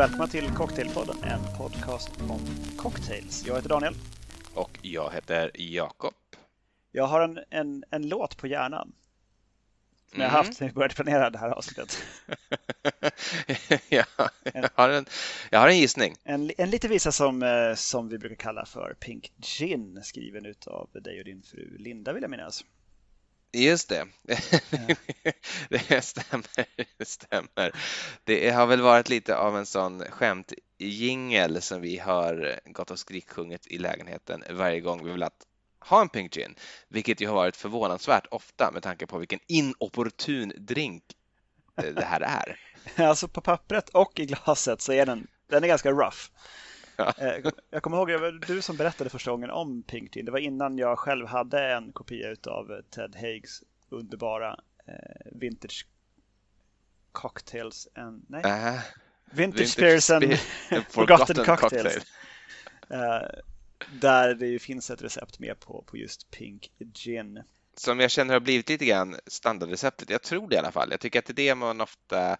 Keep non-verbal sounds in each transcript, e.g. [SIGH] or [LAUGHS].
Välkomna till Cocktailpodden, en podcast om cocktails. Jag heter Daniel. Och jag heter Jakob. Jag har en, en, en låt på hjärnan. Som jag har haft sedan vi började planera det här avsnittet. [LAUGHS] ja, jag, har en, jag har en gissning. En, en lite visa som, eh, som vi brukar kalla för Pink Gin, skriven ut av dig och din fru Linda vill jag minnas. Just det. Ja. [LAUGHS] det stämmer. Det stämmer. Det har väl varit lite av en sån skämtjingel som vi har gått och skriksjungit i lägenheten varje gång vi velat ha en Pink Gin, vilket ju har varit förvånansvärt ofta med tanke på vilken inopportun drink det här är. [LAUGHS] alltså på pappret och i glaset så är den, den är ganska rough. Eh, jag kommer ihåg, det var du som berättade första gången om Pink Gin. Det var innan jag själv hade en kopia av Ted Haigs underbara eh, Vintage Cocktails and, nej, uh, Vintage, Spears and [LAUGHS] Forgotten, Cocktails. Cocktail. Uh, där det ju finns ett recept med på, på just Pink Gin. Som jag känner har blivit lite grann standardreceptet. Jag tror det i alla fall. Jag tycker att det är det man ofta,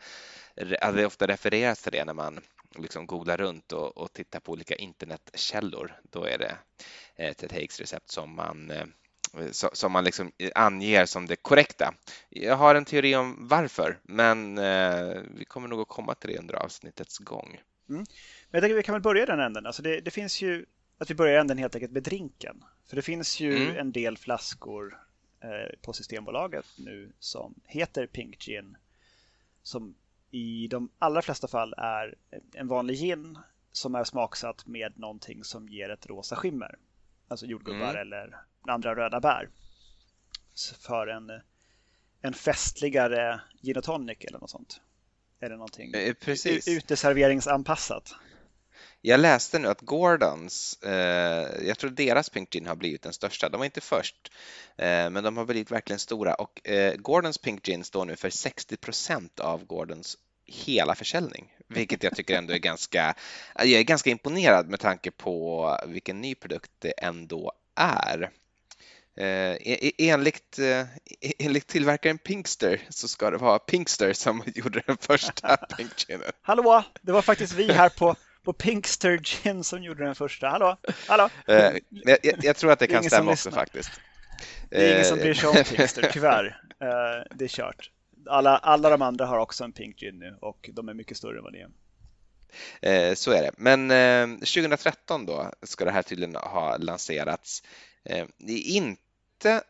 det ofta refereras till det när man liksom googlar runt och, och tittar på olika internetkällor. Då är det ett, ett Haigs recept som man eh, som man liksom anger som det korrekta. Jag har en teori om varför, men eh, vi kommer nog att komma till det under avsnittets gång. Mm. jag tänker vi kan väl börja den änden. Alltså det, det finns ju att vi börjar änden helt enkelt med drinken. För det finns ju mm. en del flaskor eh, på Systembolaget nu som heter Pink Gin. Som i de allra flesta fall är en vanlig gin som är smaksatt med någonting som ger ett rosa skimmer. Alltså jordgubbar mm. eller andra röda bär. För en, en festligare gin och tonic eller något sånt. Eller någonting eh, Precis. uteserveringsanpassat. Jag läste nu att Gordons, eh, jag tror deras Pink Gin har blivit den största. De var inte först, eh, men de har blivit verkligen stora och eh, Gordons Pink Gin står nu för 60 procent av Gordons hela försäljning, vilket jag tycker ändå är ganska, jag är ganska imponerad med tanke på vilken ny produkt det ändå är. Eh, e-, e-, enligt, eh, e-, enligt tillverkaren Pinkster så ska det vara Pinkster som [LAUGHS] gjorde den första Pink Ginen. Hallå, det var faktiskt vi här på på Pinkster Gin som gjorde den första. Hallå? Hallå? Eh, jag, jag, tror att det, det kan stämma också faktiskt. Det är ingen som bryr sig om [LAUGHS] Pinkster, tyvärr. Eh, det är kört. Alla, alla de andra har också en Pink Gin nu och de är mycket större än vad ni är. Eh, så är det. Men 2013 då ska det här tydligen ha lanserats. Det är inte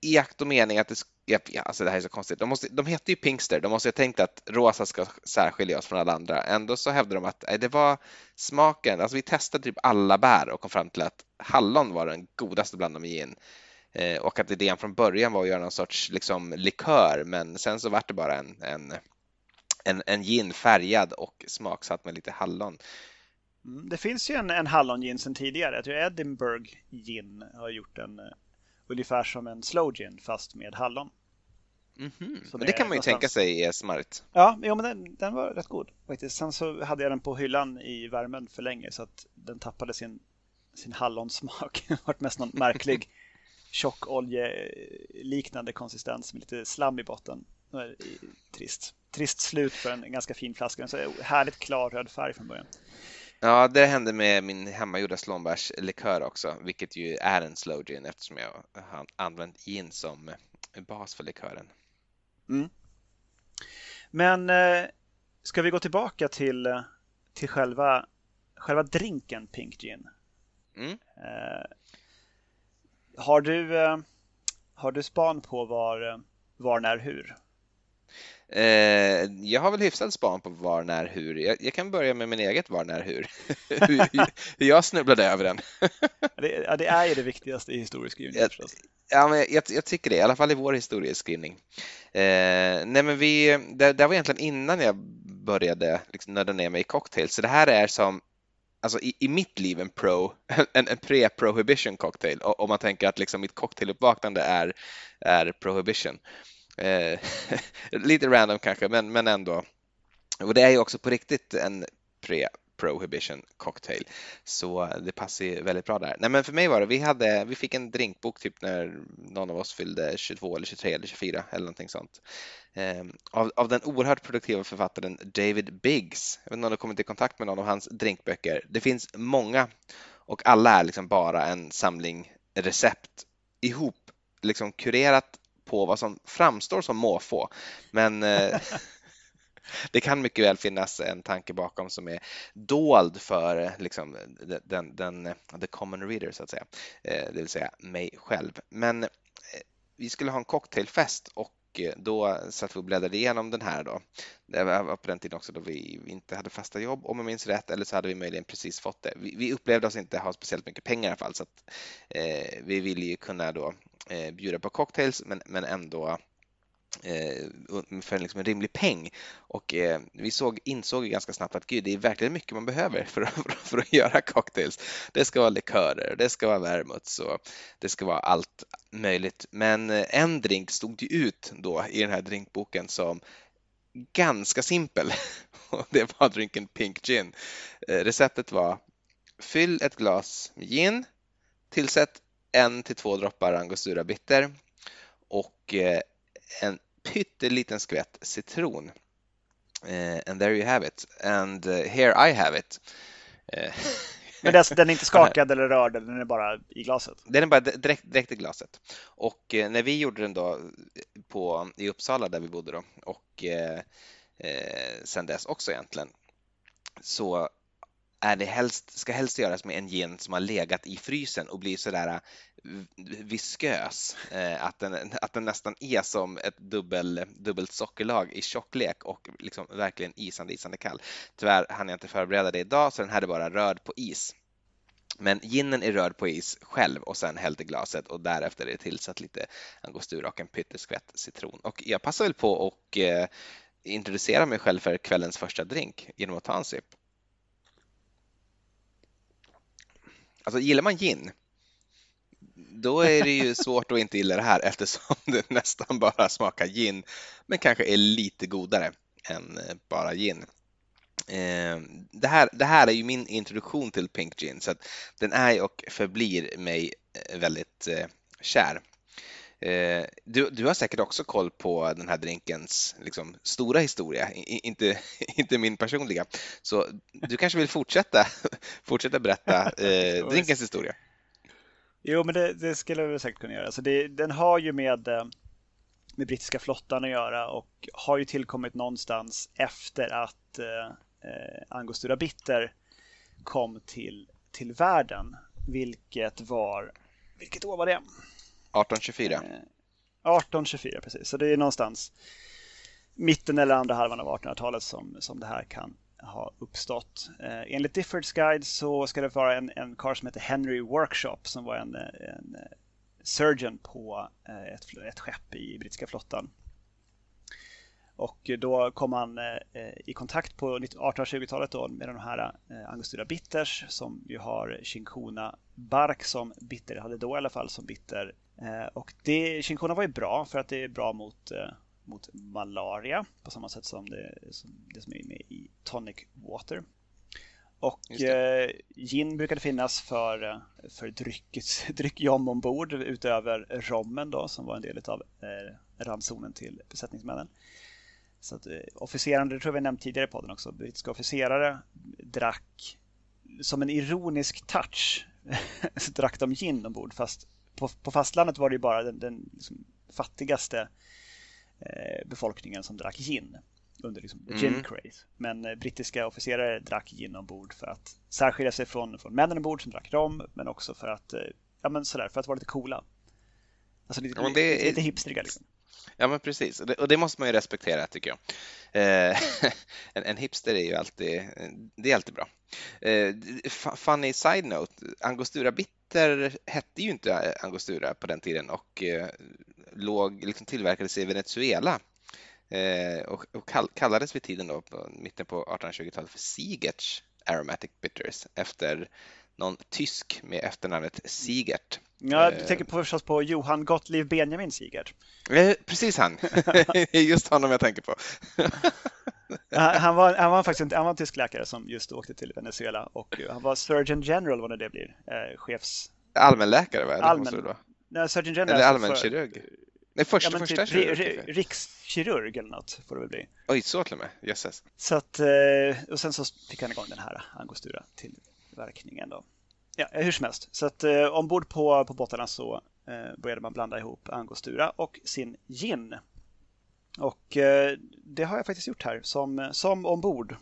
i akt och mening att det Ja, alltså det här är så konstigt. De, måste, de heter ju Pinkster, de måste ha tänkt att rosa ska särskilja oss från alla andra. Ändå så hävdar de att det var smaken, alltså vi testade typ alla bär och kom fram till att hallon var den godaste bland dem i gin. Eh, och att idén från början var att göra någon sorts liksom, likör, men sen så var det bara en, en, en, en gin färgad och smaksatt med lite hallon. Mm, det finns ju en, en hallongin sedan tidigare. Jag tror Edinburgh Gin har gjort en eh, ungefär som en slow gin fast med hallon. Mm -hmm. Det kan man ju tänka sig är smart. Ja, jo, men den, den, var rätt god faktiskt. Sen så hade jag den på hyllan i värmen för länge så att den tappade sin, sin hallonsmak. [LAUGHS] Det var mest någon märklig [LAUGHS] tjockoljeliknande konsistens med lite slam i botten. Trist. Trist slut för en ganska fin flaska. Så härligt klar röd färg från början. Ja, det hände med min hemmagjorda slånbärslikör också, vilket ju är en slow gin eftersom jag har använt gin som bas för likören. Mm. Men eh, ska vi gå tillbaka till, eh, till själva, själva drinken Pink Gin? Mm. Eh, har, du, har du span på var, var, när, hur? Eh, jag har väl hyfsad span på var, när, hur. Jag, jag kan börja med min eget var, när, hur. [LAUGHS] hur jag snubblade över den. [LAUGHS] det, ja, det är ju det viktigaste i historieskrivningen förstås. Ja, men jag, jag, tycker det, i alla fall i vår historieskrivning. Eh, nej, men vi, det, det var egentligen innan jag började liksom, nörda ner mig i cocktail, så det här är som alltså i, i mitt liv en pro, [LAUGHS] en, en pre-prohibition cocktail om man tänker att liksom mitt cocktailuppvaknande är, är prohibition. Eh, [LAUGHS] lite random kanske, men, men ändå. Och det är ju också på riktigt en pre Prohibition Cocktail. Så det passar ju väldigt bra där. Nej men för mig var det, vi, hade, vi fick en drinkbok typ när någon av oss fyllde 22 eller 23 eller 24 eller någonting sånt. Um, av, av den oerhört produktiva författaren David Biggs. Jag vet inte om du kommit i kontakt med någon av hans drinkböcker. Det finns många och alla är liksom bara en samling recept ihop liksom kurerat på vad som framstår som måfå. Men eh, [LAUGHS] det kan mycket väl finnas en tanke bakom som är dold för liksom, den, den, the common reader så att säga, eh, det vill säga mig själv. Men eh, vi skulle ha en cocktailfest och Eh, då satt vi och bläddrade igenom den här då. Det var på den tiden också då vi inte hade fasta jobb om jag minns rätt eller så hade vi möjligen precis fått det. Vi, vi upplevde oss inte ha speciellt mycket pengar i alla fall så att eh, vi ville ju kunna då eh, bjuda på cocktails men, men ändå eh, Eh, för liksom en rimlig peng. Och eh, vi såg, insåg ganska snabbt att gud, det är verkligen mycket man behöver [LAUGHS] för att, för att göra cocktails. Det ska vara likörer, det ska vara vermouths och det ska vara allt möjligt. Men eh, en drink stod ju ut då i den här drinkboken som ganska simpel [LAUGHS] och det var drinken Pink Gin. Eh, receptet var fyll ett glas gin, tillsätt en till två droppar angostura bitter och eh, en pytteliten skvätt citron. Uh, and there you have it. And uh, here I have it. Uh, [LAUGHS] Men alltså, den är inte [LAUGHS] skakad eller rörd, den är bara i glaset? Den är bara direkt, direkt i glaset. Och när vi gjorde den då på, i Uppsala där vi bodde då och eh, sen dess också egentligen så är det helst, ska helst göras med en gin som har legat i frysen och blir sådär eh, viskös, eh, att den, att den nästan är som ett dubbel, dubbelt sockerlag i tjocklek och liksom verkligen isande, isande kall. Tyvärr hann jag inte förbereda det idag så den här är bara rörd på is. Men ginen är rörd på is själv och sen hälld i glaset och därefter är det tillsatt lite angostura och en pytteskvätt citron. Och jag passar väl på att eh, introducera mig själv för kvällens första drink genom att ta en sipp. Alltså gillar man gin då är det ju [LAUGHS] svårt att inte gilla det här eftersom det nästan bara smakar gin men kanske är lite godare än eh, bara gin. Eh, det här, det här är ju min introduktion till Pink Gin så den är och förblir mig eh, väldigt kär. Du, du, har säkert också koll på den här drinkens liksom, stora historia, inte, [LAUGHS] inte min personliga. Så du kanske vill fortsätta, [LAUGHS] fortsätta berätta [LAUGHS] eh, drinkens historia? Jo, men det, det skulle vi säkert kunna göra. Alltså det, den har ju med, eh, med brittiska flottan att göra och har ju tillkommit någonstans efter att eh, eh Angostura Bitter kom till, till världen. Vilket var, vilket år var det? 1824. 1824, eh, precis. Så det är någonstans mitten eller andra halvan av 1800-talet som, som det här kan ha uppstått. Eh, enligt Diffords guide så ska det vara en, en karl som heter Henry Workshop som var en, en eh, surgeon på eh, ett, ett skepp i brittiska flottan. Och då kom han eh, i kontakt på 1820-talet med de här Angostura bitters som ju har Shinkona bark som bitter, hade då i alla fall som bitter. Och det, Chincona var ju bra för att det är bra mot mot malaria på samma sätt som det som, det som är med i tonic water. Och eh, gin brukade finnas för, eh, för dryckets, [LAUGHS] dryckjom ombord utöver rommen då, som var en del av eh, ransonen till besättningsmännen. Så att, eh, officerarna, det tror jag vi nämnt tidigare i podden också, brittiska officerare drack som en ironisk touch [LAUGHS] drack de gin ombord fast på, på fastlandet var det ju bara den, den liksom fattigaste Eh, befolkningen som drack gin under liksom the gin mm. craze. Men eh, brittiska officerare drack gin ombord för att särskilja sig från, från männen ombord som drack rom, men också för att, eh, ja, men sådär, för att vara lite coola. Alltså lite, ja, lite, lite hipstriga liksom. Ja men precis, och det, och det, måste man ju respektera tycker jag. Eh, [LAUGHS] en, en, hipster är ju alltid, det är alltid bra. Eh, funny side-note, Angostura Bitter hette ju inte eh, Angostura på den tiden och eh, låg, liksom tillverkades i Venezuela eh, och, och kallades vid tiden då, på mitten på 1820-talet för Siegerts Aromatic Bitters efter någon tysk med efternamnet Siegert Ja, du eh. tänker på, förstås på Johan Gottlieb Benjamin Sigert. Eh, precis han. [LAUGHS] just honom jag tänker på. [LAUGHS] han, var, han var faktiskt en, han var en tysk läkare som just åkte till Venezuela och han var Surgeon General, vad det blir, eh, chefs... Allmänläkare va? Allmän... Nej, Surgeon General. Eller allmänkirurg. För... Nej, första, ja, första typ, kirurg. Rikskirurg eller något får det väl bli. Oj, så till och med. Jösses. Så att, och sen så fick han igång den här angostura till verkningen då. Ja, hur som helst. Så att eh, ombord på, på båtarna så eh, började man blanda ihop angostura och sin gin. Och eh, det har jag faktiskt gjort här som, som ombord.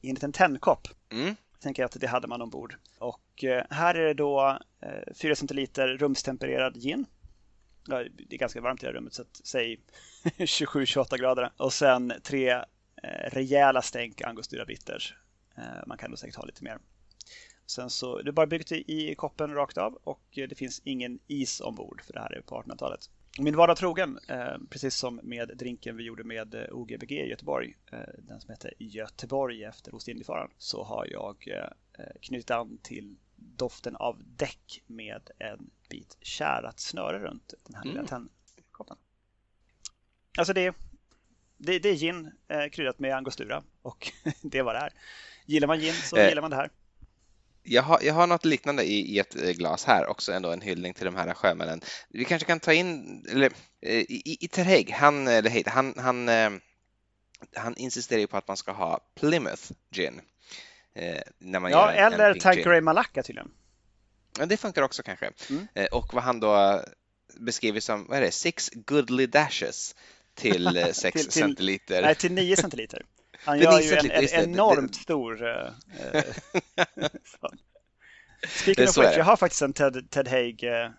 I en liten tändkopp. Mm. Tänker jag att det hade man ombord. Och eh, här är det då eh, 4 centiliter rumstempererad gin. Ja, det är ganska varmt i det här rummet så att, säg [LAUGHS] 27-28 grader. Och sen tre eh, rejäla stänk angostura bitters. Eh, man kan nog säkert ha lite mer. Sen så, det är bara byggt i koppen rakt av och det finns ingen is ombord för det här är på 1800-talet. Min vardag trogen, eh, precis som med drinken vi gjorde med eh, OGBG i Göteborg, eh, den som heter Göteborg efter Ostindiefararen, så har jag knutit an till doften av däck med en bit kärat snöre runt den här mm. lilla tändkoppen. Alltså det, det, det är gin kryddat med angostura och [LAUGHS] det är vad det är. Gillar man gin så gillar man det här jag har, jag har något liknande i, i, ett eh, glas här också, ändå en hyllning till de här sjömännen. Vi kanske kan ta in, eller eh, i, i Terheg, han, han, han, eh, han insisterar ju på att man ska ha Plymouth gin. När man ja, en, eller Tanqueray Malacca tydligen. Ja, det funkar också kanske. Mm. Och vad han då beskriver som, vad är det, six goodly dashes till 6 [LAUGHS] till, centiliter. Nej, till 9 centiliter. Han gör ju en, en enormt stor... [LAUGHS] Uh, Speaking of which, jag har faktiskt en Ted, Ted Haig uh,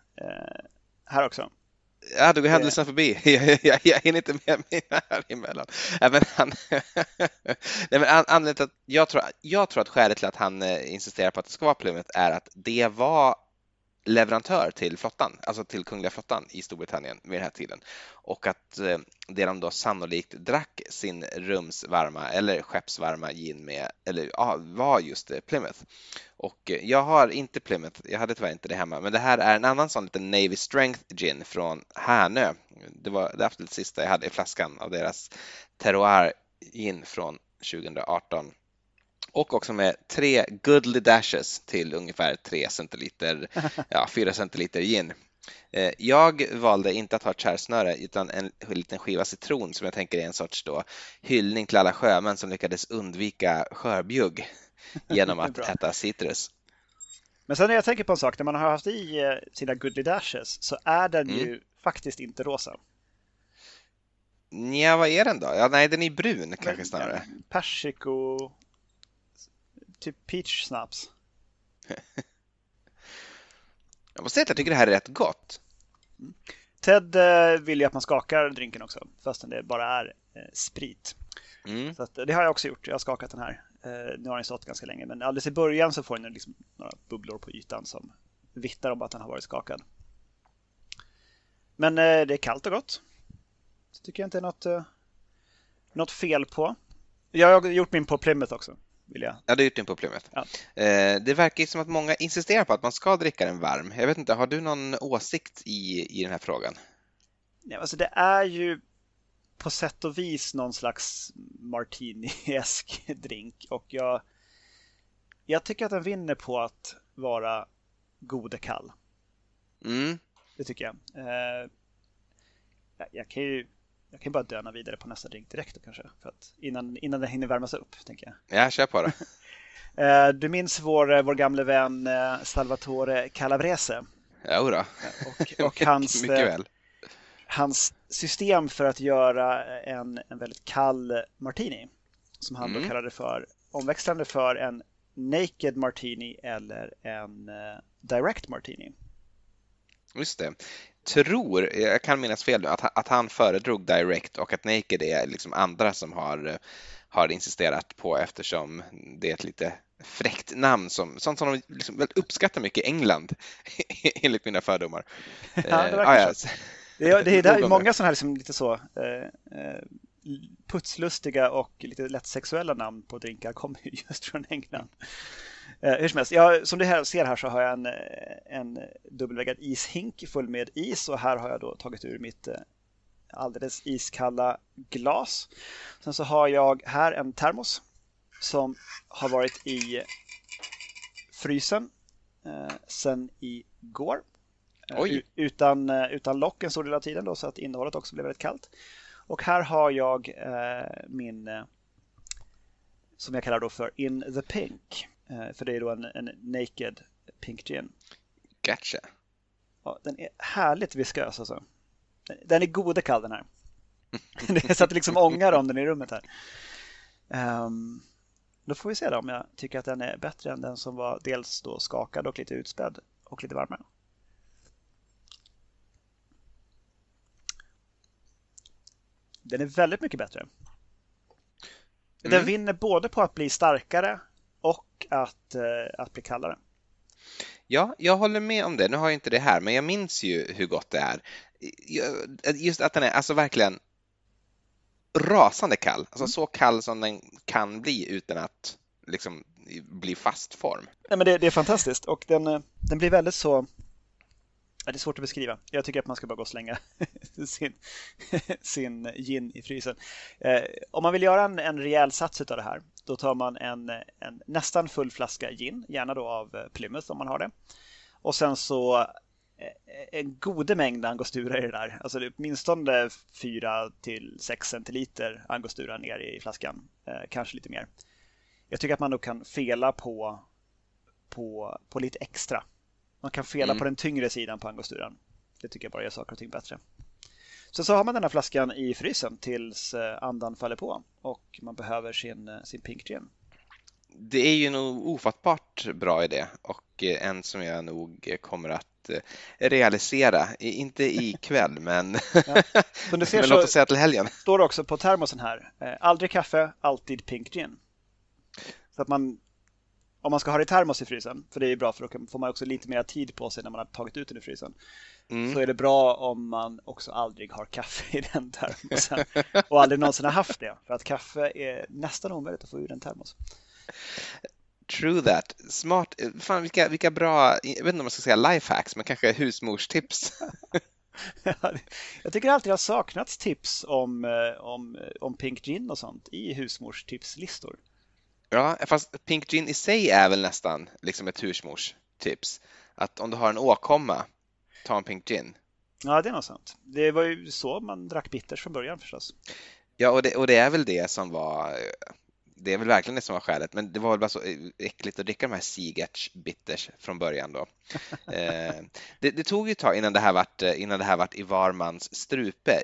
här också. Ja, du går händelserna förbi. [LAUGHS] Jag, jag, jag hinner inte med mina [LAUGHS] här emellan. Men han, Nej, men anledningen att jag tror, jag tror att skälet till att han insisterar på att det ska vara Plymouth är att det var leverantör till flottan, alltså till kungliga flottan i Storbritannien vid den här tiden. Och att eh, det de då sannolikt drack sin rumsvarma eller skeppsvarma gin med, eller ja, var just eh, Plymouth. Och eh, jag har inte Plymouth, jag hade tyvärr inte det hemma, men det här är en annan sån liten Navy Strength gin från Härnö. Det var det absolut sista jag hade i flaskan av deras Terroir gin från 2018 och också med tre goodly dashes till ungefär 3 centiliter, [LAUGHS] ja 4 centiliter gin. Eh, jag valde inte att ha ett kärsnöre utan en liten skiva citron som jag tänker är en sorts då hyllning till alla sjömän som lyckades undvika skörbjugg [LAUGHS] genom att äta citrus. Men sen när jag tänker på en sak, när man har haft i eh, sina Goodly Dashes så är den mm. ju faktiskt inte rosa. Ja, vad är den då? Ja, nej, den är brun kanske snarare. Persiko typ peach snaps. [LAUGHS] jag måste säga att jag tycker det här är rätt gott. Mm. Ted eh, vill ju att man skakar drinken också, fastän det bara är eh, sprit. Mm. Så att, det har jag också gjort. Jag har skakat den här. Eh, nu har den stått ganska länge, men alldeles i början så får den liksom några bubblor på ytan som vittnar om att den har varit skakad. Men det är kallt och gott. Det tycker jag inte är något, något fel på. Jag har gjort min på Plymouth också vill jag. Ja, din på Plymouth. Ja. Eh, det verkar ju som att många insisterar på att man ska dricka den varm. Jag vet inte, har du någon åsikt i, i den här frågan? Ja, alltså det är ju på sätt och vis någon slags martini-esk [LAUGHS] drink och jag, jag tycker att den vinner på att vara gode kall. Mm. Det tycker jag. Eh, jag kan ju jag kan bara döna vidare på nästa drink direkt då kanske. För att innan, innan den hinner värmas upp, tänker jag. Ja, kör på det. [LAUGHS] Eh, du minns vår, vår gamle vän eh, Salvatore Calabrese? Jo då. Och, [LAUGHS] och hans, Mycket eh, väl. hans system för att göra en, en väldigt kall martini som han mm. då kallade för omväxlande för en naked martini eller en direct martini. Just det tror, jag kan minnas fel nu, att, att han föredrog Direct och att Naked är liksom andra som har, har insisterat på eftersom det är ett lite fräckt namn som, sånt som de liksom uppskattar mycket i England [LAUGHS] enligt mina fördomar. [LAUGHS] Ja, det, eh, ah, ja. det, är, det är [LAUGHS] där, många sådana här liksom lite så eh, eh, putslustiga och lite lätt sexuella namn på drinkar kommer just från England. Eh, hur som helst, jag, som du här ser här så har jag en, en dubbelväggad ishink full med is och här har jag då tagit ur mitt alldeles iskalla glas. Sen så har jag här en termos som har varit i frysen eh, sen igår. Eh, utan, eh, utan lock en stor del av tiden då, så att innehållet också blev väldigt kallt. Och här har jag eh, min, eh, som jag kallar då för In the Pink. Eh, för det är då en, en Naked Pink Gin. Gotcha. Ja, den är härligt viskös alltså. Den är gode kall den här. [LAUGHS] det är så att det liksom ångar om den i rummet här. Um, då får vi se då om jag tycker att den är bättre än den som var dels då skakad och lite utspädd och lite varmare. Den är väldigt mycket bättre. Mm. Den vinner både på att bli starkare och att, uh, att bli kallare. Ja, jag håller med om det. Nu har jag inte det här, men jag minns ju hur gott det är. Just att den är alltså verkligen rasande kall, alltså mm. så kall som den kan bli utan att liksom bli fast form. Nej, men det, det är fantastiskt och den, eh, den blir väldigt så Ja, det är svårt att beskriva. Jag tycker att man ska bara gå och slänga [LAUGHS] sin, [LAUGHS] sin gin i frysen. Eh, om man vill göra en, en rejäl sats av det här, då tar man en, en nästan full flaska gin, gärna då av eh, Plymouth om man har det. Och sen så Eh, en gode mängd angostura i det där. Alltså det är åtminstone 4 till 6 centiliter angostura ner i flaskan. Eh, kanske lite mer. Jag tycker att man nog kan fela på, på, på lite extra. Man kan fela mm. på den tyngre sidan på angosturan. Det tycker jag bara gör saker och ting bättre. Så så har man den här flaskan i frysen tills eh, andan faller på och man behöver sin, sin pink gin. Det är ju en ofattbart bra idé och en som jag nog kommer att Eh, realisera. Inte ikväll, [LAUGHS] men, ja. [LAUGHS] Som du ser men låt oss säga till helgen. står det också på termosen här. Eh, aldrig kaffe, alltid pink gin. Så att man, om man ska ha det i termos i frysen, för det är bra för då får man också lite mer tid på sig när man har tagit ut den i frysen. Mm. Så är det bra om man också aldrig har kaffe i den termosen [LAUGHS] och aldrig någonsin har haft det. För att kaffe är nästan omöjligt att få ur en termos. True that. Smart. Fan, vilka, vilka bra, jag vet inte om man ska säga lifehacks, men kanske husmorstips. [LAUGHS] jag tycker alltid det har saknats tips om, eh, om, om Pink Gin och sånt i husmorstipslistor. Ja, fast Pink Gin i sig är väl nästan liksom ett husmorstips. Att om du har en åkomma, ta en Pink Gin. Ja, det är nog sant. Det var ju så man drack bitters från början förstås. Ja, och det, och det är väl det som var det är väl verkligen det som var skälet, men det var väl bara så äckligt att dricka de här Seagatch bitters från början då. [LAUGHS] Eh, det, det, tog ju ett tag innan det här vart, innan det här vart i varmans strupe.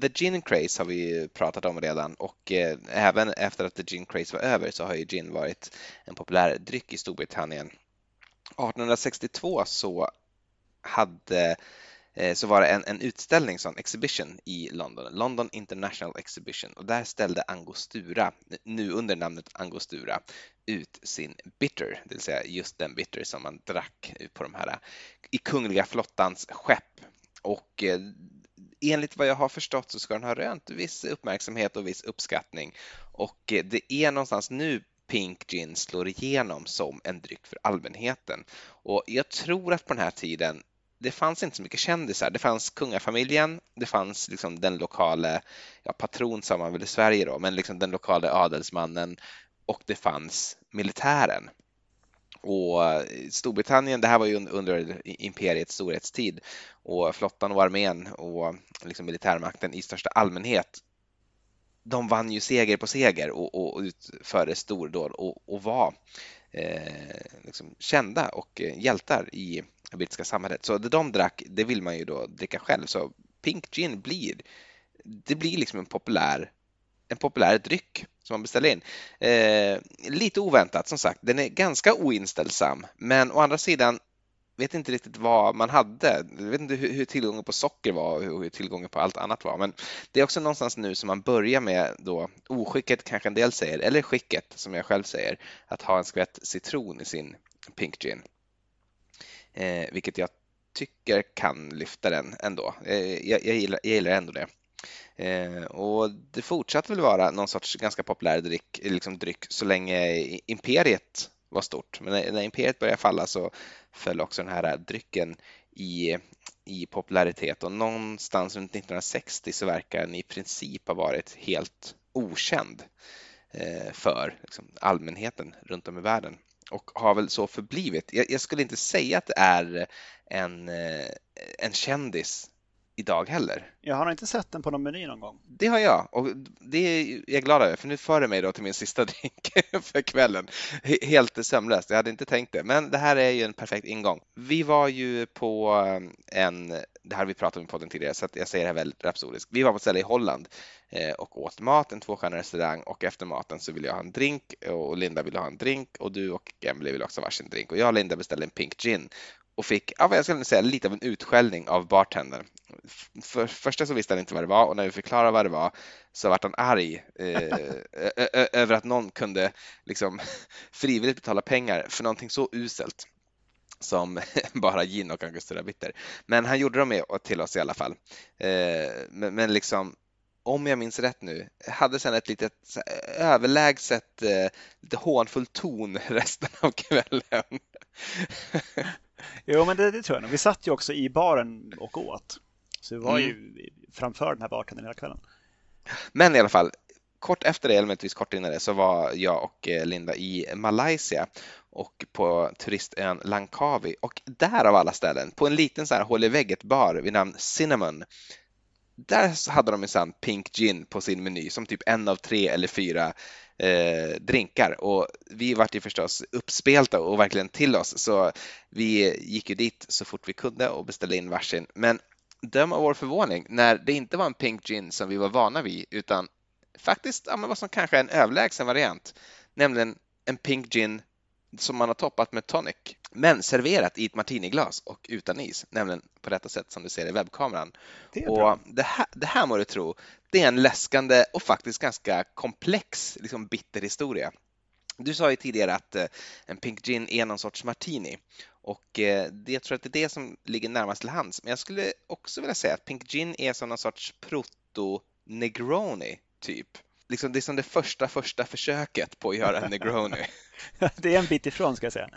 The Gin Craze har vi pratat om redan och eh, även efter att The Gin Craze var över så har ju gin varit en populär dryck i Storbritannien. 1862 så hade eh, så var det en, en utställning, en exhibition i London, London International Exhibition och där ställde Angostura, nu under namnet Angostura, ut sin bitter, det vill säga just den bitter som man drack på de här eh, i Kungliga flottans skepp. Och eh, enligt vad jag har förstått så ska den ha rönt viss uppmärksamhet och viss uppskattning och eh, det är någonstans nu Pink Gin slår igenom som en dryck för allmänheten. Och jag tror att på den här tiden det fanns inte så mycket kändisar. Det fanns kungafamiljen, det fanns liksom den lokala, ja patron sa man väl i Sverige då, men liksom den lokala adelsmannen och det fanns militären. Och eh, Storbritannien, det här var ju under imperiets storhetstid och flottan och armén och liksom militärmakten i största allmänhet de vann ju seger på seger och, och utförde stordåd och, och var eh, liksom kända och eh, hjältar i brittiska samhället. Så det de drack, det vill man ju då dricka själv. Så Pink Gin blir, det blir liksom en populär, en populär dryck som man beställer in. Eh, lite oväntat som sagt, den är ganska oinställsam, men å andra sidan vet inte riktigt vad man hade. Jag vet inte hur, hur tillgången på socker var och hur tillgången på allt annat var. Men det är också någonstans nu som man börjar med då oskicket kanske en del säger, eller skicket som jag själv säger, att ha en skvätt citron i sin Pink Gin eh, vilket jag tycker kan lyfta den ändå. Eh, jag, jag, gillar, jag gillar ändå det. Eh, och det fortsatte väl vara någon sorts ganska populär dryck, liksom dryck så länge imperiet var stort. Men när, när imperiet började falla så föll också den här drycken i, i popularitet och någonstans runt 1960 så verkar den i princip ha varit helt okänd eh, för liksom, allmänheten runt om i världen och har väl så förblivit. Jag, jag skulle inte säga att det är en, eh, en kändis idag heller. Jag har inte sett den på någon meny någon gång. Det har jag och det är jag glad över för nu för det mig då till min sista [LAUGHS] drink för kvällen. Helt sömlöst, jag hade inte tänkt det, men det här är ju en perfekt ingång. Vi var ju på eh, en, det här har vi pratat om i podden tidigare så jag säger det här väldigt rapsodiskt. Vi var på ett ställe i Holland eh, och åt mat, en tvåstjärnig restaurang och efter maten så ville jag ha en drink och Linda ville ha en drink och du och Emily ville också ha varsin drink och jag och Linda beställde en pink gin och fick, ja, jag skulle säga, lite av en utskällning av bartendern. För första så visste han inte vad det var och när vi förklarade vad det var så vart han arg eh, över att någon kunde liksom [LAUGHS] frivilligt betala pengar för någonting så uselt som [LAUGHS] bara gin och angostura bitter. Men han gjorde dem med till oss i alla fall. Eh, men, men, liksom om jag minns rätt nu, hade sen ett litet överlägset, eh, lite hånfull ton [LAUGHS] resten av kvällen. Jo, men det, det, tror jag nog. Vi satt ju också i baren och åt. Så vi var mm. ju framför den här bartendern hela kvällen. Men i alla fall, kort efter det, eller möjligtvis kort innan det, så var jag och eh, Linda i Malaysia och på turistön Langkawi och där av alla ställen, på en liten så här hål i vägget bar vid namn Cinnamon, där hade de minsann Pink Gin på sin meny som typ en av tre eller fyra eh, drinkar och vi vart ju förstås uppspelta och verkligen till oss så vi gick ju dit så fort vi kunde och beställde in varsin. Men döm av vår förvåning när det inte var en Pink Gin som vi var vana vid utan faktiskt ja, men vad som kanske är en överlägsen variant, nämligen en Pink Gin som man har toppat med tonic, men serverat i ett martiniglas och utan is, nämligen på detta sätt som du ser i webbkameran. Det och det här, det här må du tro, det är en läskande och faktiskt ganska komplex liksom bitter historia. Du sa ju tidigare att eh, en Pink Gin är någon sorts martini och eh, det, jag tror att det är det som ligger närmast till hands. Men jag skulle också vilja säga att Pink Gin är som någon sorts proto-negroni typ liksom, det är som det första, första försöket på att göra en Negroni. [LAUGHS] det är en bit ifrån ska jag säga.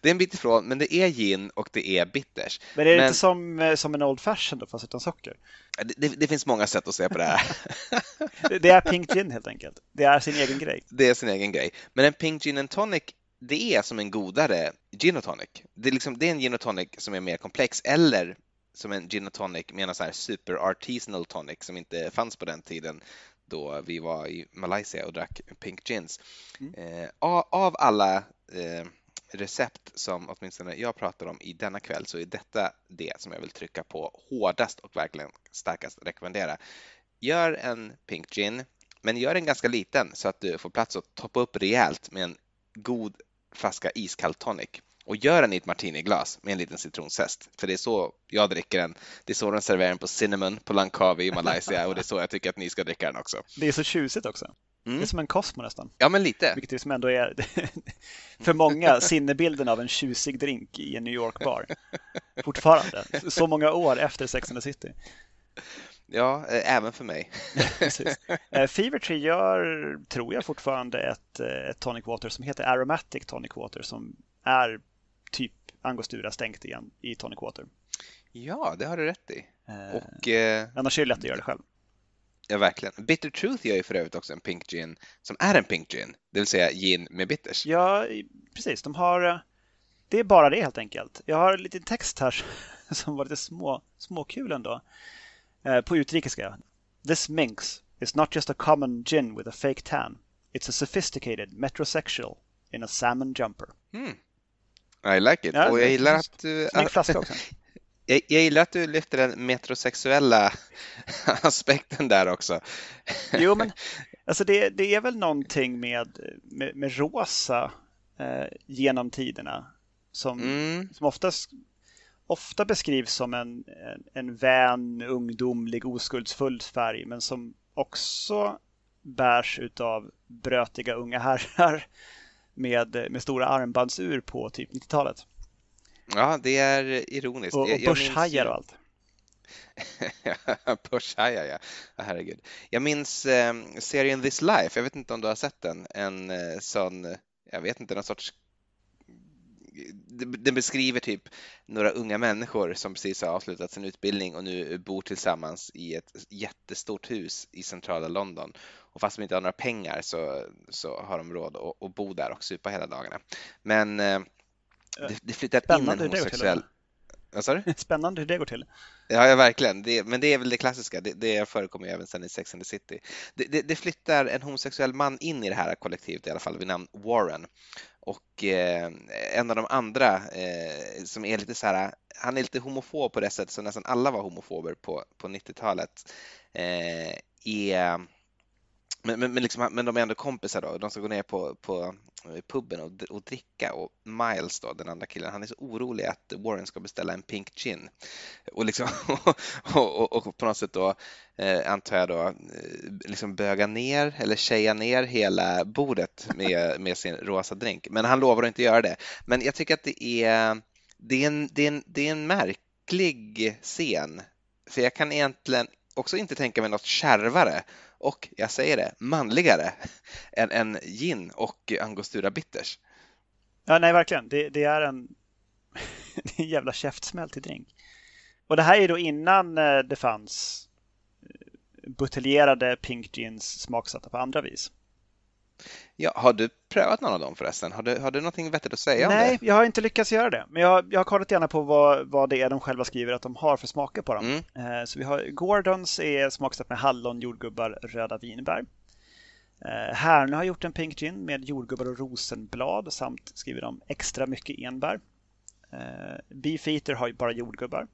Det är en bit ifrån, men det är gin och det är bitters. Men är det men... inte som, eh, som en Old Fashion då, fast utan socker? Det, det, det, finns många sätt att se på det här. [LAUGHS] det är Pink Gin helt enkelt. Det är sin egen grej. Det är sin egen grej. Men en Pink Gin and Tonic det är som en godare gin och tonic. Det är, liksom, det är en gin och tonic som är mer komplex eller som en gin och tonic med en så här super artisanal tonic som inte fanns på den tiden då vi var i Malaysia och drack Pink Gins. Mm. Eh, av alla eh, recept som åtminstone jag pratar om i denna kväll så är detta det som jag vill trycka på hårdast och verkligen starkast rekommendera. Gör en Pink Gin, men gör den ganska liten så att du får plats att toppa upp rejält med en god flaska iskall tonic och gör den i ett martiniglas med en liten citronzest. För det är så jag dricker den. Det är så de serverar den på Cinnamon på Langkawi i Malaysia och det är så jag tycker att ni ska dricka den också. Det är så tjusigt också. Mm. Det är som en Cosmo nästan. Ja, men lite. Vilket som ändå är [LAUGHS] för många sinnebilden av en tjusig drink i en New York-bar. [LAUGHS] Fortfarande, så många år efter Sex and the City. Ja, eh, även för mig. Eh, Fever Tree gör, tror jag, fortfarande ett, eh, ett tonic water som heter Aromatic Tonic Water som är typ angostura stängt igen i tonic water. Ja, det har du rätt i. Eh, och, eh, annars är det lätt att göra det själv. Ja, verkligen. Bitter Truth gör ju för övrigt också en pink gin som är en pink gin, det vill säga gin med bitters. Ja, precis. De har, eh, det är bara det helt enkelt. Jag har en liten text här [LAUGHS] som var lite små, småkul ändå. Eh, på utrikiska. This minx is not just a common gin with a fake tan. It's a sophisticated metrosexual in a salmon jumper. Mm. I like it. Ja, och jag gillar att du... flaska också. [LAUGHS] Jag, jag, gillar att du lyfter den metrosexuella [LAUGHS] aspekten där också. Jo, men [LAUGHS] alltså det, det är väl någonting med, med, med rosa eh, genom tiderna som, mm. som oftast, ofta beskrivs som en, en, en vän, ungdomlig, oskuldsfull färg, men som också bärs av brötiga unga herrar med, med stora armbandsur på typ 90-talet. Ja, det är ironiskt. Och, och börshajar och allt. [LAUGHS] Börshajar, ja. Herregud. Jag minns eh, serien This Life, jag vet inte om du har sett den, en eh, sån, jag vet inte, någon sorts den beskriver typ några unga människor som precis har avslutat sin utbildning och nu bor tillsammans i ett jättestort hus i centrala London. Och fast de inte har några pengar så, så har de råd att, att bo där och supa hela dagarna. Men eh, det, det flyttar in en homosexuell vad sa du? [LAUGHS] Spännande hur det går till. Ja, ja verkligen. Det, men det är väl det klassiska. Det, det förekommer ju även sen i Sex and the City. Det, det, det, flyttar en homosexuell man in i det här kollektivet i alla fall vid namn Warren. Och eh, en av de andra eh, som är lite så här, han är lite homofob på det sättet som nästan alla var homofober på, på 90-talet, eh, är men, men, men, liksom, men de är ändå kompisar då. De ska gå ner på, på eh, puben och, och dricka och Miles då, den andra killen, han är så orolig att Warren ska beställa en pink gin. Och, liksom, [LAUGHS] och, och, och på något sätt då, eh, antar jag då, eh, liksom böga ner eller tjeja ner hela bordet med, [LAUGHS] med sin rosa drink. Men han lovar att inte göra det. Men jag tycker att det är, det är, en, det är, en, det är en märklig scen. För jag kan egentligen också inte tänka mig något kärvare och, jag säger det, manligare än, än gin och angostura bitters. Ja, nej, verkligen. Det, det är en, [LAUGHS] det är en jävla käftsmäll till drink. Och det här är då innan eh, det fanns eh, buteljerade pink gins smaksatta på andra vis. Ja, har du prövat någon av dem förresten? Har du, har du någonting vettigt att säga Nej, om det? Nej, jag har inte lyckats göra det. Men jag, jag har kollat gärna på vad, vad det är de själva skriver att de har för smaker på dem. Mm. Eh, så vi har Gordons är smaksatt med hallon, jordgubbar, röda vinbär. Eh, Härne har gjort en pink gin med jordgubbar och rosenblad samt skriver de extra mycket enbär. Eh, Beefeater har bara jordgubbar.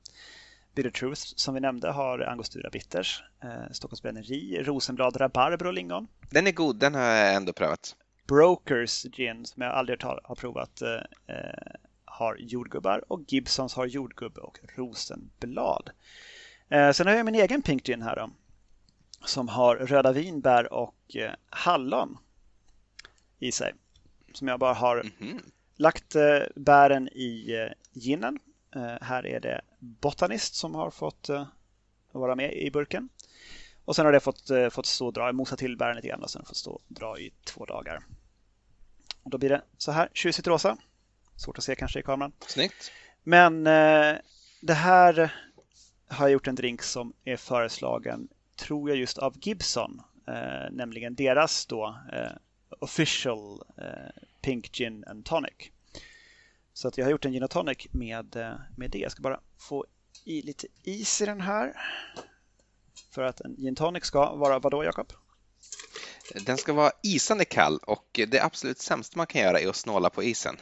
Bitter Truth som vi nämnde har Angostura Bitters, eh, Stockholms Bränneri, Rosenblad Rabarber och lingon. Den är god, den har jag ändå prövat. Brokers gin som jag aldrig har provat eh, eh, har jordgubbar och Gibsons har jordgubbe och rosenblad. Eh, sen har jag min egen pink gin här då, som har röda vinbär och eh, hallon i sig. Som jag bara har mm -hmm. lagt eh, bären i eh, ginen Eh, här är det Botanist som har fått eh, vara med i burken. Och sen har det fått, eh, fått stå och dra, mosa till bären lite grann och sen fått stå och dra i två dagar. Och då blir det så här, tjusigt rosa. Svårt att se kanske i kameran. Snyggt. Men eh, det här har jag gjort en drink som är föreslagen, tror jag, just av Gibson. Eh, nämligen deras då eh, official Pink Gin and Tonic. Så att jag har gjort en gin och tonic med, eh, med det. Jag ska bara få i lite is i den här. För att en gin tonic ska vara vad då, Jakob? Den ska vara isande kall och det absolut sämsta man kan göra är att snåla på isen.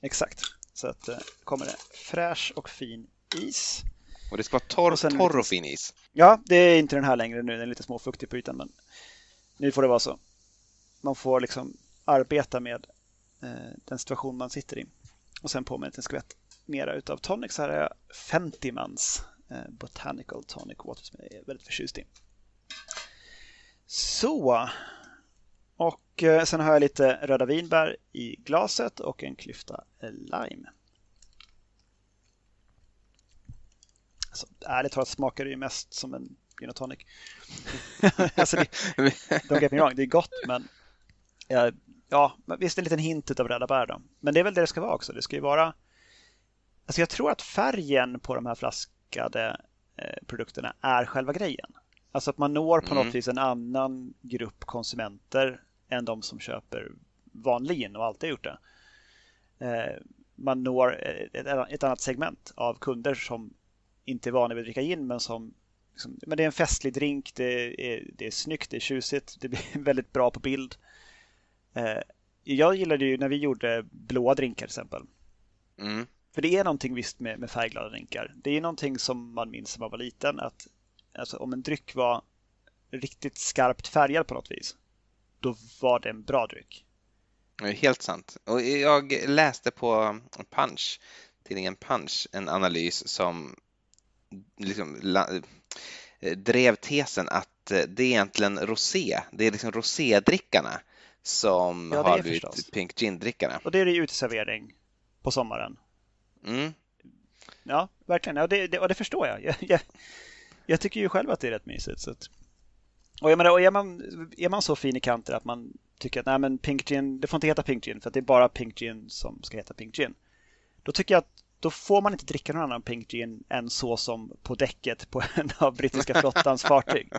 Exakt. Så att eh, kommer det fräsch och fin is. Och det ska vara torr och, torr och fin is. Ja, det är inte den här längre nu. Den är lite småfuktig på ytan, men nu får det vara så. Man får liksom arbeta med den situation man sitter i. Och sen på med en liten skvätt mera utav tonic så här har jag 50 mans eh, Botanical Tonic Water som jag är väldigt förtjust i. Så. Och eh, sen har jag lite röda vinbär i glaset och en klyfta lime. Alltså, ärligt talat smakar det ju mest som en gin och tonic. [LAUGHS] alltså det, [LAUGHS] don't get me wrong, det är gott men jag ja, visst en liten hint av röda bär. Men det är väl det det ska vara också. Det ska ju vara... Alltså jag tror att färgen på de här flaskade eh, produkterna är själva grejen. Alltså att man når på mm. något vis en annan grupp konsumenter än de som köper vanlig gin och alltid har gjort det. Eh, man når ett, ett, annat segment av kunder som inte är vana vid att dricka gin men som liksom, men det är en festlig drink, det är, det är snyggt, det är tjusigt, det blir [LAUGHS] väldigt bra på bild. Eh, jag gillade ju när vi gjorde blåa drinkar till exempel. Mm. För det är någonting visst med, med färgglada drinkar. Det är någonting som man minns när man var liten. Att alltså, om en dryck var riktigt skarpt färgad på något vis, då var det en bra dryck. Helt sant. Och jag läste på Punch, tidningen Punch, en analys som liksom drev tesen att det är egentligen rosé. Det är liksom rosédrickarna som ja, har blivit förstås. Pink Gin-drickarna. Och det är det uteservering på sommaren. Mm. Ja, verkligen. Ja, det, det, och det förstår jag. Jag, jag. jag, tycker ju själv att det är rätt mysigt. Så att... Och, jag menar, och är, man, är man så fin i kanter att man tycker att nej, men Pink Gin, det får inte heta Pink Gin för att det är bara Pink Gin som ska heta Pink Gin. Då tycker jag att då får man inte dricka någon annan Pink Gin än så som på däcket på en av brittiska flottans fartyg.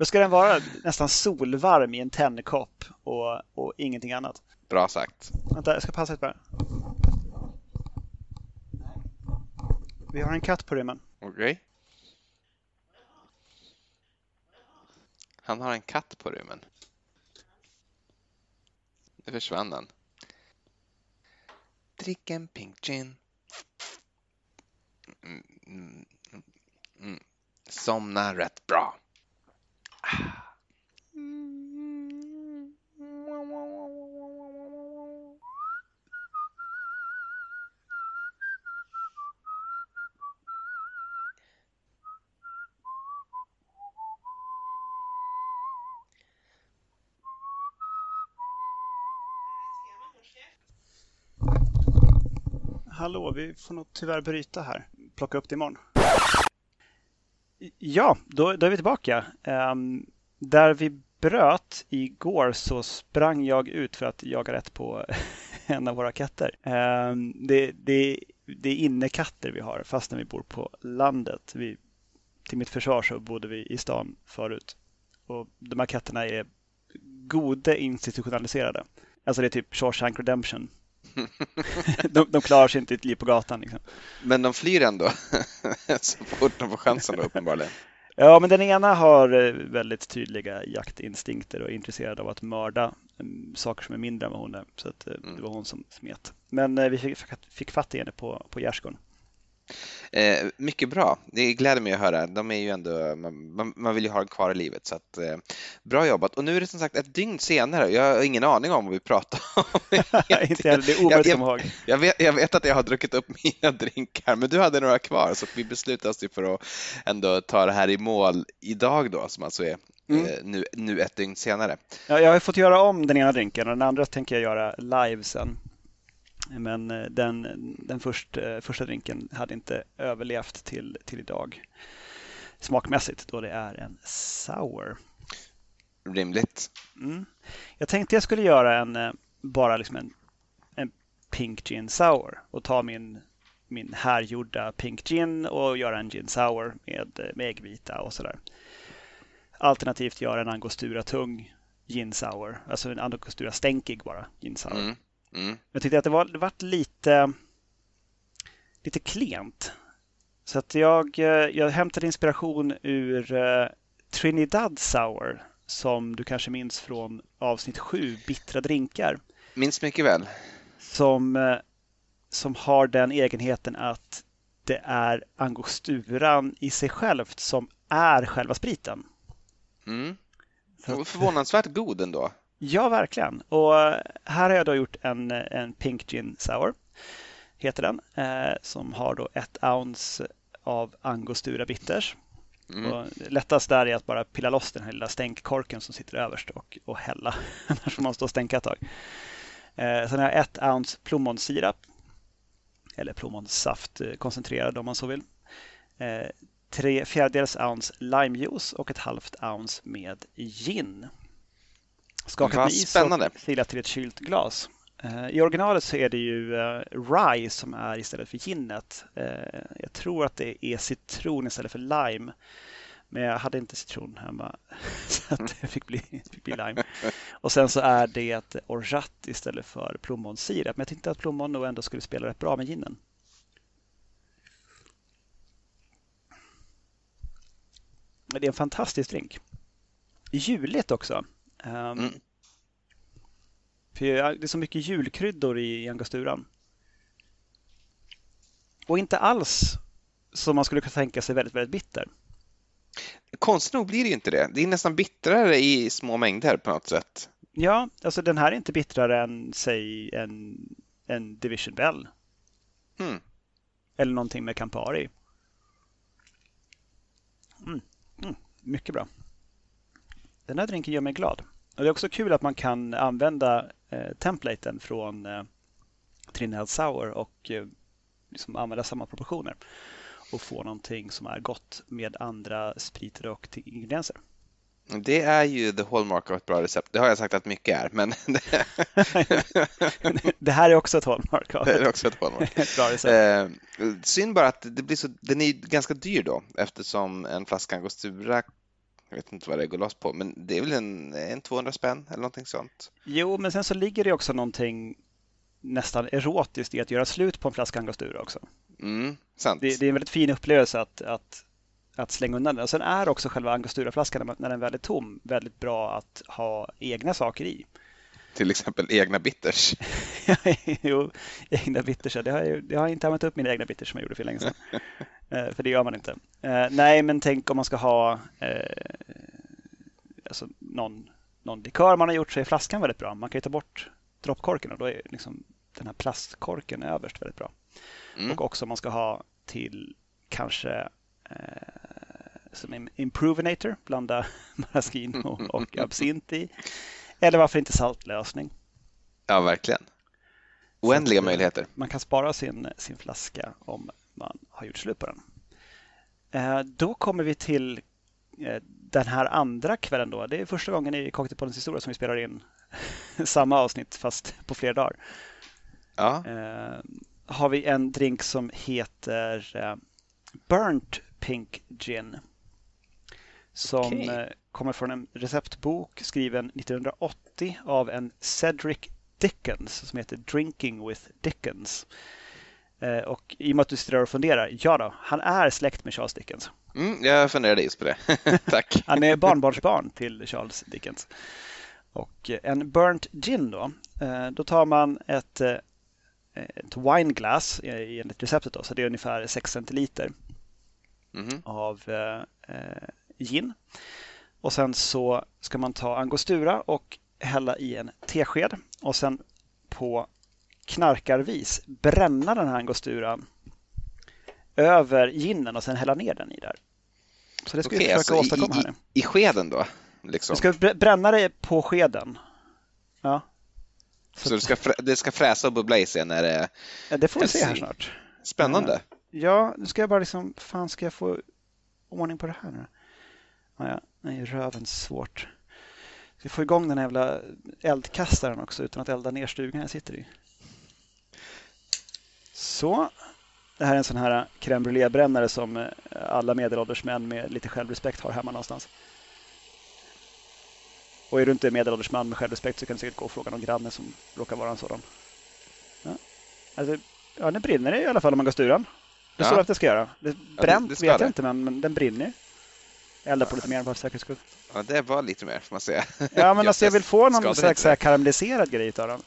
Då ska den vara nästan solvarm i en tändkopp och, och ingenting annat. Bra sagt. Vänta, jag ska passa ett bara. Vi har en katt på rymmen. Okej. Okay. Han har en katt på rymmen. Nu försvann den. Drick en pink gin. Mm, mm, mm. Somna rätt bra. Hallå, vi får nog tyvärr bryta här. Plocka upp det imorgon. Ja, då, då är vi tillbaka. Um, där vi bröt igår så sprang jag ut för att jaga rätt på [LAUGHS] en av våra katter. Um, det, det, det är innekatter vi har fastän vi bor på landet. Vi, till mitt försvar så bodde vi i stan förut. Och de här katterna är gode institutionaliserade. Alltså det är typ Shawshank Redemption de, de klarar sig inte ett liv på gatan. Liksom. Men de flyr ändå [LAUGHS] så fort de får chansen då uppenbarligen. Ja, men den ena har eh, väldigt tydliga jaktinstinkter och är intresserad av att mörda mm, saker som är mindre än vad hon är. Så att, eh, mm. det var hon som smet. Men eh, vi fick, fick fatt i henne på, på gärdsgården. Eh, mycket bra, det gläder mig att höra. De är ju ändå, man, man vill ju ha dem kvar i livet så att, eh, bra jobbat. Och nu är det som sagt ett dygn senare. Jag har ingen aning om vad vi pratar om. [LAUGHS] Inte heller, det är omöjligt att komma ihåg. Jag vet, jag vet att jag har druckit upp mina [LAUGHS] drinkar, men du hade några kvar så vi beslutade oss för att ändå ta det här i mål idag då, som alltså är Mm. Eh, nu, nu ett dygn senare. Ja, jag har fått göra om den ena drinken och den andra tänker jag göra live sen. Men eh, den, den först, eh, första drinken hade inte överlevt till, till idag smakmässigt då det är en sour. Rimligt. Mm. Jag tänkte jag skulle göra en eh, bara liksom en, en pink gin sour och ta min, min härgjorda pink gin och göra en gin sour med, med äggvita och sådär. Alternativt göra en angostura tung gin sour, alltså en angostura stänkig bara gin sour. Mm. Mm. Jag tyckte att det var, det var lite, lite klent. Så att jag, eh, jag hämtade inspiration ur uh, Trinidad Sour som du kanske minns från avsnitt 7, Bittra drinkar. Minns mycket väl. Som, uh, som har den egenheten att det är angosturan i sig självt som är själva spriten. Mm. Förvånansvärt god ändå. Ja, verkligen. Och här har jag då gjort en, en Pink Gin Sour, heter den, eh, som har då ett ounce av Angostura Bitters. Mm. Och lättast där är att bara pilla loss den här lilla stänkkorken som sitter överst och, och hälla. [LAUGHS] Annars får man stå och stänka ett tag. Eh, sen har jag ett ounce plommonsirap. Eller plommonsaft eh, koncentrerad om man så vill. Eh, tre fjärdedels ounce limejuice och ett halvt ounce med gin. Skakat med is och filat till ett kylt glas. Eh, I originalet så är det ju eh, rye som är istället för ginnet. Eh, jag tror att det är citron istället för lime. Men jag hade inte citron hemma [LAUGHS] så att det fick bli, fick bli lime. Och sen så är det orgeat istället för plommonsirap. Men jag tänkte att plommon nog ändå skulle spela rätt bra med ginen. Det är en fantastisk drink. Juligt också. Um, mm. För det är så mycket julkryddor i angosturan. Och inte alls som man skulle kunna tänka sig väldigt, väldigt bitter. Konstigt nog blir det ju inte det. Det är nästan bittrare i små mängder på något sätt. Ja, alltså den här är inte bittrare än, säg, en, en Division Bell. Hmm. Eller någonting med Campari. Mm. Mm. Mycket bra. Den här drinken gör mig glad. Och det är också kul att man kan använda eh, templaten från eh, Trinidad Sour och eh, liksom använda samma proportioner och få någonting som är gott med andra spriter och ingredienser. Det är ju the hallmark av ett bra recept. Det har jag sagt att mycket är, men [LAUGHS] [LAUGHS] det här är också ett hallmark av det är också ett hallmark. [LAUGHS] ett bra recept. Eh, synd bara att det blir så, den är ganska dyr då eftersom en flaska angostura jag vet inte vad det går loss på, men det är väl en, en 200 spänn eller någonting sånt. Jo, men sen så ligger det också någonting nästan erotiskt i att göra slut på en flaska angostura också. Mm, sant. Det, det, är en väldigt fin upplevelse att, att, att slänga undan den. Och sen är också själva angosturaflaskan, när den väl är tom, väldigt bra att ha egna saker i. Till exempel egna bitters. [LAUGHS] jo, egna bitters. Det har jag, det har jag inte använt upp mina egna bitters som jag gjorde för länge sedan. [LAUGHS] Eh, för det gör man inte. Eh, nej, men tänk om man ska ha eh, alltså någon, någon likör man har gjort så är flaskan väldigt bra. Man kan ju ta bort droppkorken och då är liksom den här plastkorken överst väldigt bra. Mm. Och också om man ska ha till kanske som en improvinator, blanda [LAUGHS] maraschino och, och [LAUGHS] absint i. Eller varför inte saltlösning? Ja, verkligen. Oändliga möjligheter. Man kan spara sin, sin flaska om man har gjort slut på den. Eh, då kommer vi till eh, den här andra kvällen. Då. Det är första gången i Cocktailpoddens historia som vi spelar in [LAUGHS] samma avsnitt fast på flera dagar. Ja. Eh, har vi en drink som heter Burnt Pink Gin. Som okay. kommer från en receptbok skriven 1980 av en Cedric Dickens som heter Drinking with Dickens. Eh, och i och med att du sitter och funderar, ja då, han är släkt med Charles Dickens. Mm, jag funderade just på det. [LAUGHS] Tack. [LAUGHS] han är barnbarnsbarn till Charles Dickens. Och en burnt gin då, eh, då tar man ett, eh, ett wineglass enligt receptet då, så det är ungefär 6 centiliter mm. av gin. Och sen så ska man ta angostura och hälla i en tesked och sen på knarkarvis bränna den här angosturan över ginen och sen hälla ner den i där. Så det ska okay, vi försöka alltså åstadkomma i, här I skeden då? Liksom. Du ska bränna det på skeden. Ja. Så, så det, ska det ska fräsa och bubbla i sig när det... Ja, det får vi se här snart. Spännande. Ja, nu ska jag bara liksom, fan ska jag få ordning på det här nu? Ja, ja, nej, röven svårt. Ska få igång den här jävla eldkastaren också utan att elda ner stugan jag sitter i. Så. Det här är en sån här crème brûlée-brännare som eh, alla medelålders män med lite självrespekt har hemma någonstans. Och är du inte medelålders man med självrespekt så kan du säkert gå och fråga någon granne som råkar vara en sådan. Ja, alltså, ja den brinner i alla fall om angosturan. Det ja. står att det ska göra. Det bränt ja, det, det vet jag inte, men, men den brinner. Elda på lite mer för säkerhets skull. Ja, det var lite mer får man säga. Ja, men [LAUGHS] alltså jag vill få någon slags karamelliserad grej av den.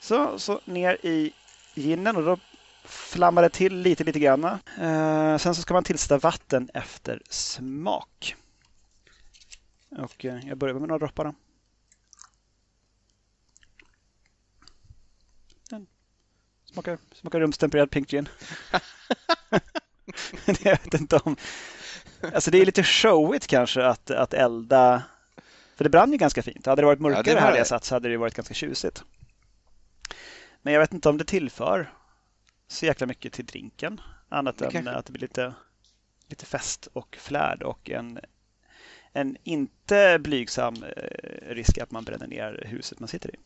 Så, så ner i ginen och då flammar det till lite, lite grann. Eh, sen så ska man tillsätta vatten efter smak. Och eh, jag börjar med några droppar. Då. Den smakar, smakar rumstempererad pink gin. [LAUGHS] jag vet inte om... Alltså det är lite showigt kanske att, att elda. För det brann ju ganska fint. Hade det varit mörkare ja, det här jag satt så hade det varit ganska tjusigt. Men jag vet inte om det tillför så jäkla mycket till drinken. Annat det än kanske... att det blir lite, lite fest och flärd och en, en inte blygsam eh, risk att man bränner ner huset man sitter i.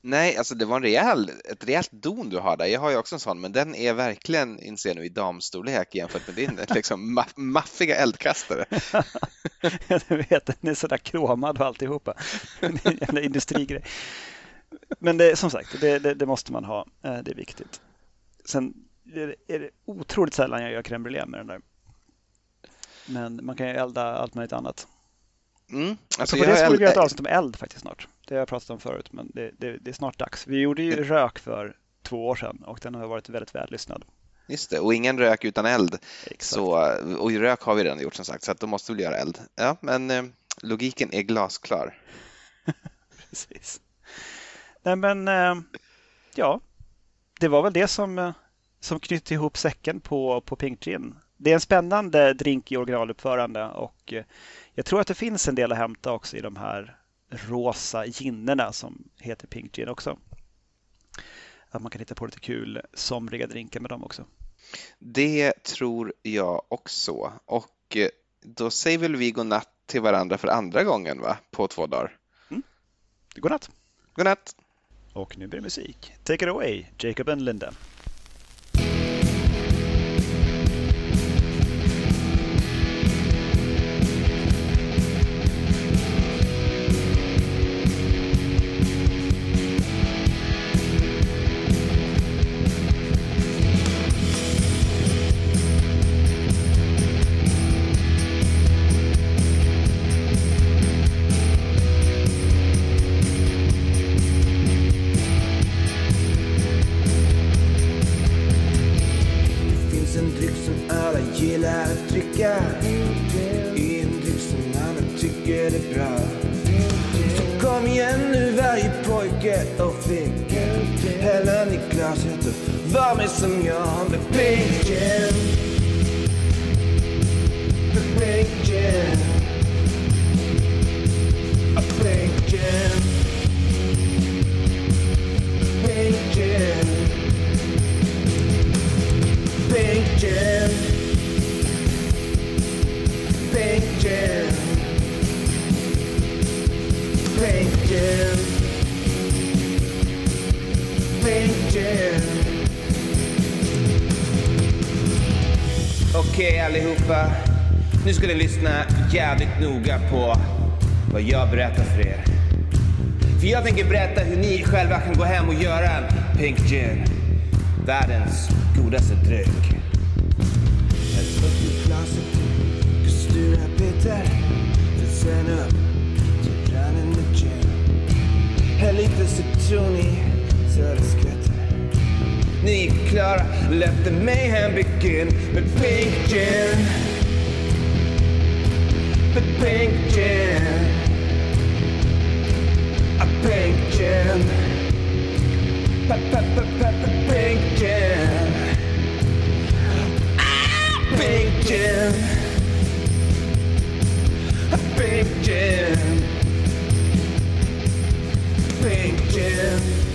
Nej, alltså det var en rejäl, ett rejält don du har där. Jag har ju också en sån, men den är verkligen, inser nu, i damstorlek jämfört med din [LAUGHS] liksom, ma maffiga eldkastare. [LAUGHS] du vet, den är sådär kromad och alltihopa. [LAUGHS] En jävla industrigrej. Men det, som sagt, det, det, det, måste man ha. Eh, det är viktigt. Sen är det otroligt sällan jag gör crème brûlée med den där. Men man kan ju elda allt möjligt annat. Mm. Alltså, på det skulle vi göra ett avsnitt om eld faktiskt snart. Det har jag pratat om förut, men det, det, är snart dags. Vi gjorde ju rök för två år sedan och den har varit väldigt vällyssnad. Just det, och ingen rök utan eld. Så, och rök har vi redan gjort som sagt, så att då måste vi göra eld. Ja, men eh, logiken är glasklar. [LAUGHS] Precis. Nej, men eh, ja, det var väl det som, eh, som knytte ihop säcken på, på Pink Gin. Det är en spännande drink i originaluppförande och eh, jag tror att det finns en del att hämta också i de här rosa ginnerna som heter Pink Gin också. Att man kan hitta på lite kul somriga drinkar med dem också. Det tror jag också. Och då säger väl vi godnatt till varandra för andra gången va? På två dagar. Mm. Godnatt. Godnatt. Och nu blir det musik. Take it away, Jacob and Linda. Pink Gin Okej, allihopa. Nu ska ni lyssna jävligt noga på vad jag berättar för er. För jag tänker berätta hur ni själva kan gå hem och göra en Pink Gin. Världens godaste dryck. Kustura Peter. Sen upp till grannen med gin. Häll lite citron i så det skvätter. Ni är klara, let the mayhem begin med Pink Gin the pink gin. A pink gin. Pink gin. Pink gin. A pink gin. Pink gin.